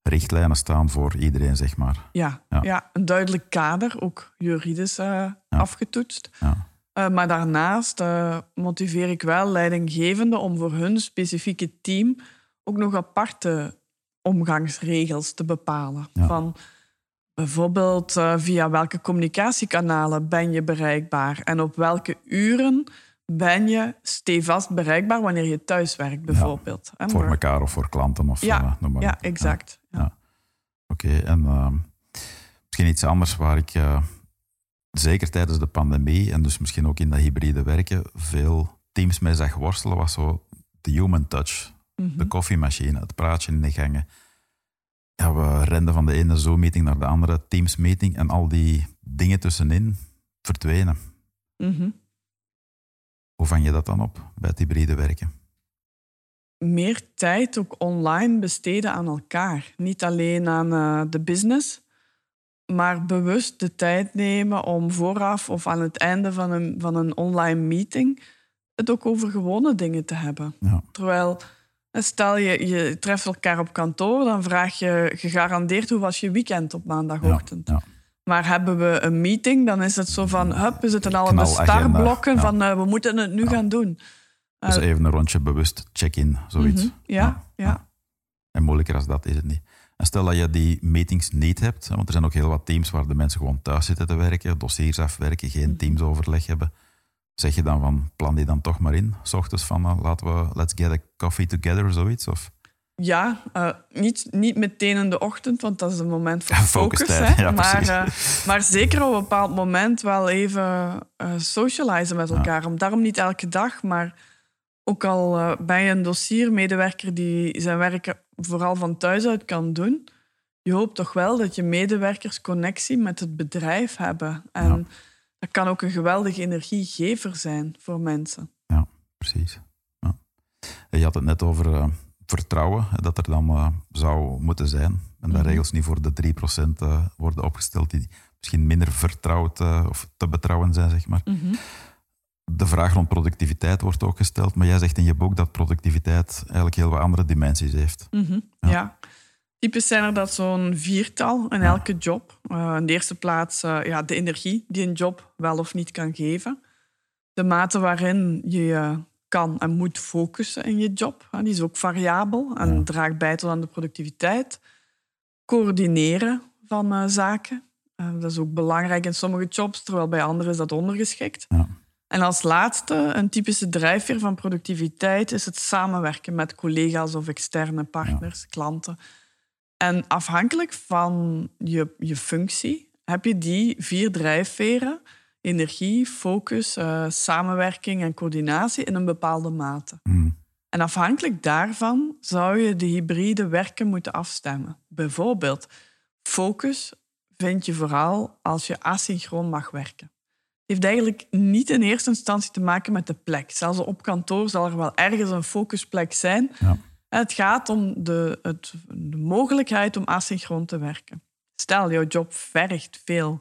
richtlijnen staan voor iedereen, zeg maar. Ja, Ja. ja. een duidelijk kader, ook juridisch eh, afgetoetst. Ja. Eh, maar daarnaast eh, motiveer ik wel leidinggevenden om voor hun specifieke team ook nog aparte omgangsregels te bepalen. Van bijvoorbeeld via welke communicatiekanalen ben je bereikbaar en op welke uren ben je stevast bereikbaar wanneer je thuiswerkt, bijvoorbeeld. Hè, Voor elkaar of voor klanten of Ja, noem maar ja, op. exact. Oké, en ehm, misschien iets anders waar ik eh, zeker tijdens de pandemie en dus misschien ook in dat hybride werken veel teams mee zag worstelen, was zo de human touch. Mhm. De koffiemachine, het praatje in de gangen. Ja, we renden van de ene Zoom-meeting naar de andere Teams-meeting en al die dingen tussenin verdwenen. Mhm. Hoe vang je dat dan op bij het hybride werken? Meer tijd ook online besteden aan elkaar. Niet alleen aan eh, de business, maar bewust de tijd nemen om vooraf of aan het einde van een, van een online meeting het ook over gewone dingen te hebben. Ja. Terwijl, eh, stel je, je treft elkaar op kantoor, dan vraag je gegarandeerd hoe was je weekend op maandagochtend. Ja, ja. Maar hebben we een meeting, dan is het zo van, hup, we zitten al in de startblokken van eh, we moeten het nu gaan doen. Dus Eh, even een rondje bewust check-in, zoiets. mhm, ja, ja. En moeilijker als dat is het niet. En stel dat je die meetings niet hebt, want er zijn ook heel wat teams waar de mensen gewoon thuis zitten te werken, dossiers afwerken, geen Mhm. teamsoverleg hebben. Zeg je dan van, plan die dan toch maar in? S ochtends van, eh, laten we, let's get a coffee together, zoiets? Of? Ja, eh, niet, niet meteen in de ochtend, want dat is een moment voor Ja, focus. focustijd, hè. ja, maar, maar zeker op een bepaald moment wel even socializen met elkaar. Om, daarom niet elke dag, maar ook al eh, ben je een dossiermedewerker die zijn werk vooral van thuis uit kan doen, je hoopt toch wel dat je medewerkers connectie met het bedrijf hebben. En Ja. dat kan ook een geweldige energiegever zijn voor mensen. Precies. Ja. Je had het net over eh, vertrouwen, dat er dan eh, zou moeten zijn. En dat Mhm. regels niet voor de 3% eh, worden opgesteld die misschien minder vertrouwd of te betrouwen zijn, zeg maar. Mhm. De vraag rond productiviteit wordt ook gesteld, maar jij zegt in je boek dat productiviteit eigenlijk heel wat andere dimensies heeft. Mhm, Ja. ja. Typisch zijn er dat zo'n viertal in elke job. Eh, in de eerste plaats eh, ja, de energie die een job wel of niet kan geven. De mate waarin je kan en moet focussen in je job. die is ook variabel en Ja. draagt bij tot aan de productiviteit. Coördineren van eh, zaken. Dat is ook belangrijk in sommige jobs, terwijl bij anderen is dat ondergeschikt. Ja. En als laatste, een typische drijfveer van productiviteit is het samenwerken met collega's of externe partners, klanten. En afhankelijk van je, je functie heb je die vier drijfveren: energie, focus, uh, samenwerking en coördinatie in een bepaalde mate. Hmm. En afhankelijk daarvan zou je de hybride werken moeten afstemmen. Bijvoorbeeld, focus vind je vooral als je asynchroon mag werken. Heeft eigenlijk niet in eerste instantie te maken met de plek. Zelfs op kantoor zal er wel ergens een focusplek zijn. Ja. Het gaat om de, het, de mogelijkheid om asynchroon te werken. Stel, jouw job vergt veel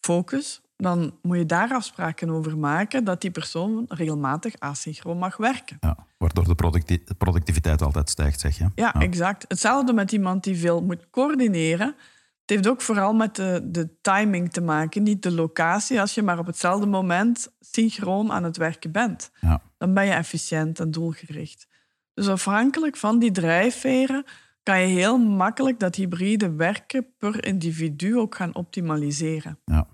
focus, dan moet je daar afspraken over maken dat die persoon regelmatig asynchroon mag werken. Ja, waardoor de producti- productiviteit altijd stijgt, zeg je. Ja, exact. Hetzelfde met iemand die veel moet coördineren. Het heeft ook vooral met de, de timing te maken, niet de locatie. Als je maar op hetzelfde moment synchroon aan het werken bent, Ja. dan ben je efficiënt en doelgericht. Dus afhankelijk van die drijfveren kan je heel makkelijk dat hybride werken per individu ook gaan optimaliseren. Ja.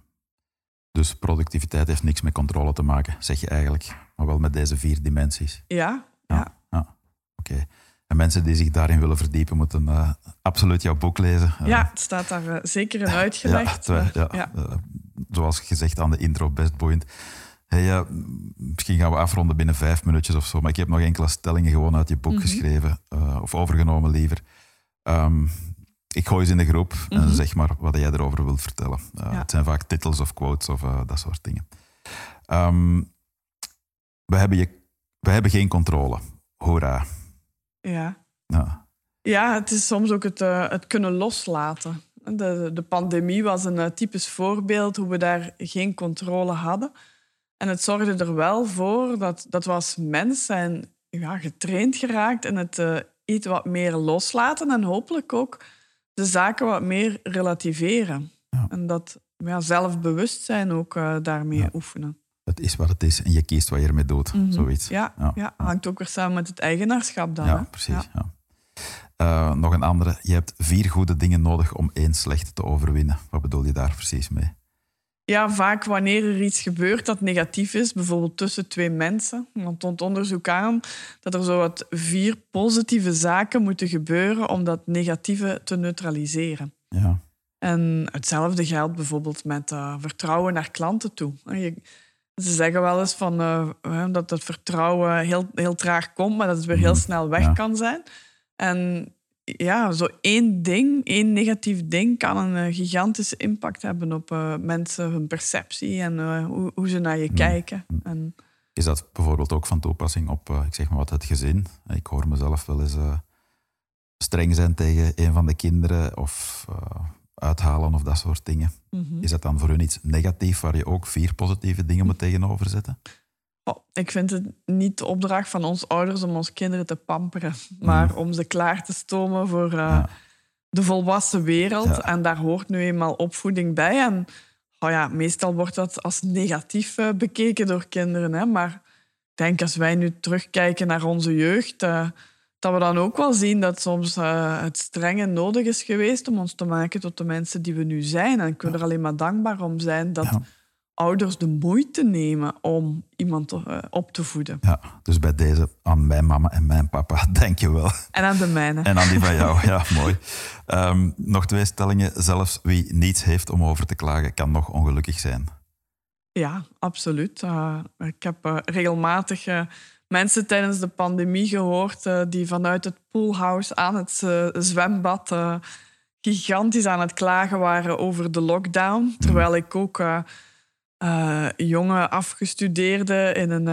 Dus productiviteit heeft niks met controle te maken, zeg je eigenlijk. Maar wel met deze vier dimensies. Ja, Ja. ja. ja. Oké. En mensen die zich daarin willen verdiepen, moeten eh, absoluut jouw boek lezen. Eh, ja het staat daar eh, zeker in uitgelegd. Ja, maar- ja, ja. zoals gezegd aan de intro, best boeiend. Hey, misschien gaan we afronden binnen vijf minuutjes of zo, maar ik heb nog enkele stellingen gewoon uit je boek Mhm. geschreven, of overgenomen liever. Ehm, ik gooi ze in de groep en Mhm. zeg maar wat jij erover wilt vertellen. Ja. Het zijn vaak titels of quotes of dat soort dingen. Ehm, we, hebben je, we hebben geen controle. Hoera. Ja. Ja. Ja, het is soms ook het, eh, het kunnen loslaten. De, de pandemie was een eh, typisch voorbeeld hoe we daar geen controle hadden. En het zorgde er wel voor dat, dat we als mens zijn ja, getraind geraakt in het eh, iets wat meer loslaten en hopelijk ook de zaken wat meer relativeren. Ja. En dat ja, zelfbewustzijn ook daarmee Ja. oefenen. Het is wat het is en je kiest wat je ermee doet. Mhm. Zoiets. Ja, Ja. ja. hangt ook weer samen met het eigenaarschap dan. Ja, hè? precies. Ja. Eh, nog een andere. Je hebt vier goede dingen nodig om één slechte te overwinnen. Wat bedoel je daar precies mee? Ja, vaak wanneer er iets gebeurt dat negatief is, bijvoorbeeld tussen twee mensen. Want toont onderzoek aan dat er zo wat vier positieve zaken moeten gebeuren om dat negatieve te neutraliseren. Ja, En hetzelfde geldt bijvoorbeeld met eh, vertrouwen naar klanten toe. Je- ze zeggen wel eens van, hè, dat het vertrouwen heel, heel traag komt, maar dat het weer heel Mhm. snel weg Ja. kan zijn. En ja, zo één ding, één negatief ding, kan een eh, gigantische impact hebben op eh, mensen, hun perceptie en hoe, hoe ze naar je kijken. En, Is dat bijvoorbeeld ook van toepassing op, ik zeg maar wat, het gezin? Ik hoor mezelf wel eens streng zijn tegen een van de kinderen of uithalen of dat soort dingen. mhm. Is dat dan voor hun iets negatief waar je ook vier positieve dingen moet tegenover zetten? Oh, ik vind het niet de opdracht van ons ouders om onze kinderen te pamperen, maar om ze klaar te stomen voor eh, Ja. de volwassen wereld. Ja. En daar hoort nu eenmaal opvoeding bij. En oh ja, meestal wordt dat als negatief eh, bekeken door kinderen. Hè? Maar ik denk als wij nu terugkijken naar onze jeugd, eh, dat we dan ook wel zien dat soms eh, het strenge nodig is geweest om ons te maken tot de mensen die we nu zijn. En ik wil er alleen maar dankbaar om zijn dat Ja. ouders de moeite nemen om iemand te- eh, op te voeden. Ja, dus bij deze aan mijn mama en mijn papa, denk je wel. En aan de mijne. En aan die van jou, ja, mooi. Ehm, nog twee stellingen. Zelfs wie niets heeft om over te klagen, kan nog ongelukkig zijn. Ja, absoluut. Eh, ik heb regelmatig mensen tijdens de pandemie gehoord eh, die vanuit het poolhouse aan het eh, zwembad eh, gigantisch aan het klagen waren over de lockdown. Terwijl ik ook jonge afgestudeerden in een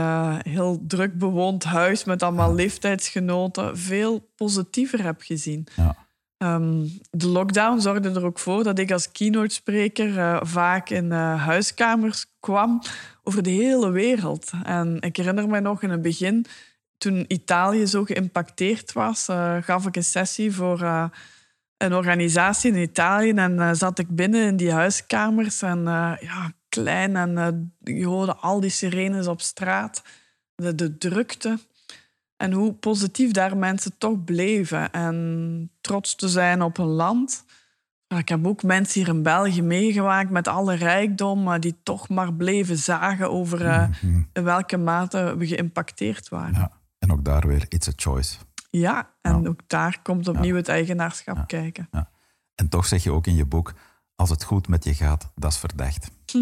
heel druk bewoond huis met allemaal leeftijdsgenoten veel positiever heb gezien. Ja. Ehm, de lockdown zorgde er ook voor dat ik als keynote spreker eh, vaak in eh, huiskamers kwam over de hele wereld. En ik herinner me nog in het begin, toen Italië zo geïmpacteerd was, eh, gaf ik een sessie voor een organisatie in Italië. En zat ik binnen in die huiskamers en ja, klein en je hoorde al die sirenes op straat, de, de drukte. En hoe positief daar mensen toch bleven en trots te zijn op hun land. Ik heb ook mensen hier in België meegemaakt met alle rijkdom, maar die toch maar bleven zagen over eh, Mhm. in welke mate we geïmpacteerd waren. Ja. En ook daar weer, it's a choice. Ja, en ook daar komt opnieuw het eigenaarschap kijken. En toch zeg je ook in je boek, als het goed met je gaat, dat is verdacht.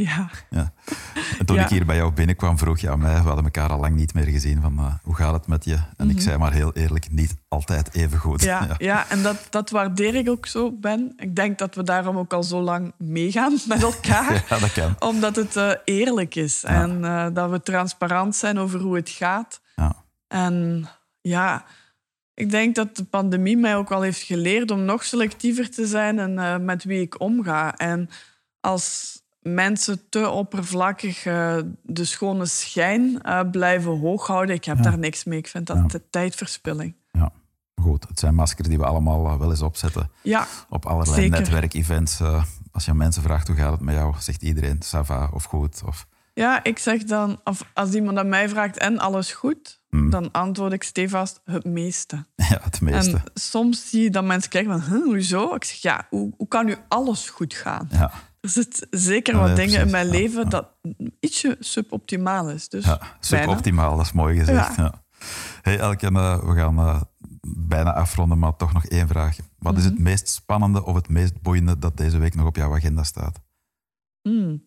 Ja. ja. En toen ik hier bij jou binnenkwam, vroeg je aan mij, we hadden elkaar al lang niet meer gezien, van uh, hoe gaat het met je? En ik mhm. zei maar heel eerlijk, niet altijd even goed. Ja, ja. en dat, dat waardeer ik ook zo, Ben. Ik denk dat we daarom ook al zo lang meegaan met elkaar. ja, dat kan. Omdat het uh, eerlijk is en uh, dat we transparant zijn over hoe het gaat. Ja. En ja, ik denk dat de pandemie mij ook wel heeft geleerd om nog selectiever te zijn en met wie ik omga. En als mensen te oppervlakkig uh, de schone schijn uh, blijven hooghouden. Ik heb daar niks mee. Ik vind dat ja. tijdverspilling. Ja, goed. Het zijn maskers die we allemaal uh, wel eens opzetten. Ja, Op allerlei netwerkevents. als je aan mensen vraagt hoe gaat het met jou, zegt iedereen Sava of goed. Of... Ja, ik zeg dan, of als iemand aan mij vraagt en alles goed, hmm. dan antwoord ik stevast het meeste. Ja, het meeste. En soms zie je dat mensen kijken van, huh, hoezo? Ik zeg, ja, hoe, hoe kan nu alles goed gaan? Ja. Er zitten zeker wat dingen in mijn leven dat ietsje suboptimaal is. Dus ja, suboptimaal, dat is mooi gezegd. Ja. Hey Elke, uh, we gaan uh, bijna afronden, maar toch nog één vraag. Wat is het mhm. meest spannende of het meest boeiende dat deze week nog op jouw agenda staat? Mm.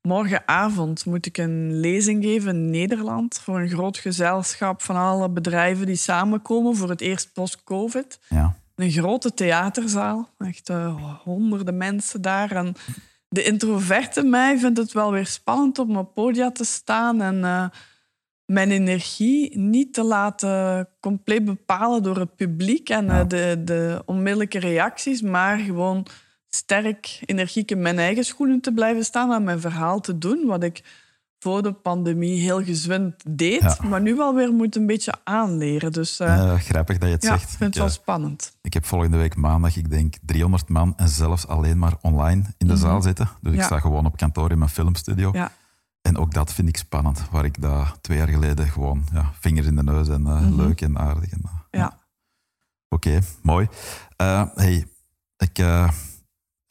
Morgenavond moet ik een lezing geven in Nederland voor een groot gezelschap van alle bedrijven die samenkomen voor het eerst post-COVID. Ja. Een grote theaterzaal, echt uh, honderden mensen daar. En de introverte mij vindt het wel weer spannend om op podia te staan en uh, mijn energie niet te laten compleet bepalen door het publiek en uh, de, de onmiddellijke reacties, maar gewoon sterk, energiek in mijn eigen schoenen te blijven staan en mijn verhaal te doen, wat ik voor de pandemie heel gezwind deed, maar nu wel weer moet een beetje aanleren. Dus, uh, grappig dat je het ja, zegt. Ik vind het wel spannend. Ik heb volgende week maandag, ik denk 300 man en zelfs alleen maar online in de mhm. zaal zitten. Dus ik sta gewoon op kantoor in mijn filmstudio. Ja. En ook dat vind ik spannend, waar ik daar twee jaar geleden gewoon ja, vingers in de neus en uh, leuk en aardig. En, ja. Oké, mooi. hey, ik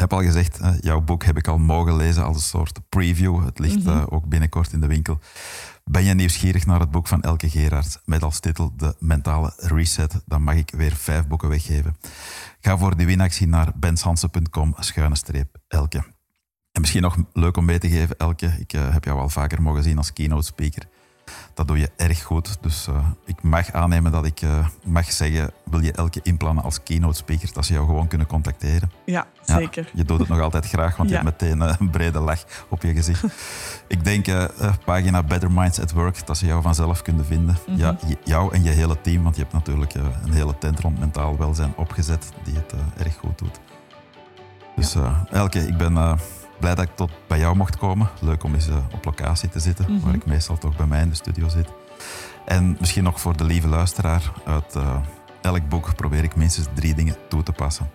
heb al gezegd, jouw boek heb ik al mogen lezen als een soort preview. Het ligt mhm. eh, ook binnenkort in de winkel. Ben je nieuwsgierig naar het boek van Elke Gerards met als titel De Mentale Reset? Dan mag ik weer vijf boeken weggeven. Ga voor die winactie naar benshansen.com schuine streep Elke. En misschien nog leuk om mee te geven, Elke, ik uh, heb jou al vaker mogen zien als keynote speaker. Dat doe je erg goed. Dus uh, ik mag aannemen dat ik uh, mag zeggen, wil je elke inplannen als keynote speaker, dat ze jou gewoon kunnen contacteren. Ja, zeker. je doet het nog altijd graag, want je hebt meteen uh, een brede lach op je gezicht. ik denk, pagina Better Minds at Work, dat ze jou vanzelf kunnen vinden. Mm -hmm. Ja, jou en je hele team, want je hebt natuurlijk een hele tent rond mentaal welzijn opgezet, die het erg goed doet. Dus Elke, ik ben blij dat ik tot bij jou mocht komen. Leuk om eens uh, op locatie te zitten, mm -hmm. waar ik meestal toch bij mij in de studio zit. En misschien nog voor de lieve luisteraar, uit uh, elk boek probeer ik minstens drie dingen toe te passen.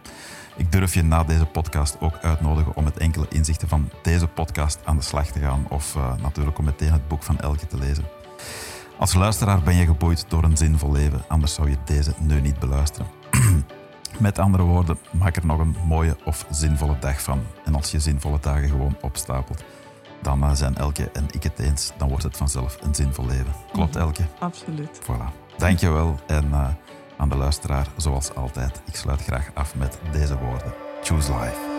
Ik durf je na deze podcast ook uitnodigen om met enkele inzichten van deze podcast aan de slag te gaan of uh, natuurlijk om meteen het boek van Elke te lezen. Als luisteraar ben je geboeid door een zinvol leven, anders zou je deze nu niet beluisteren. Met andere woorden, maak er nog een mooie of zinvolle dag van. En als je zinvolle dagen gewoon opstapelt, dan eh, zijn Elke en ik het eens. Dan wordt het vanzelf een zinvol leven. Klopt, mhm. Elke? Absoluut. Voilà. Dankjewel. En uh, aan de luisteraar, zoals altijd, ik sluit graag af met deze woorden. Choose life.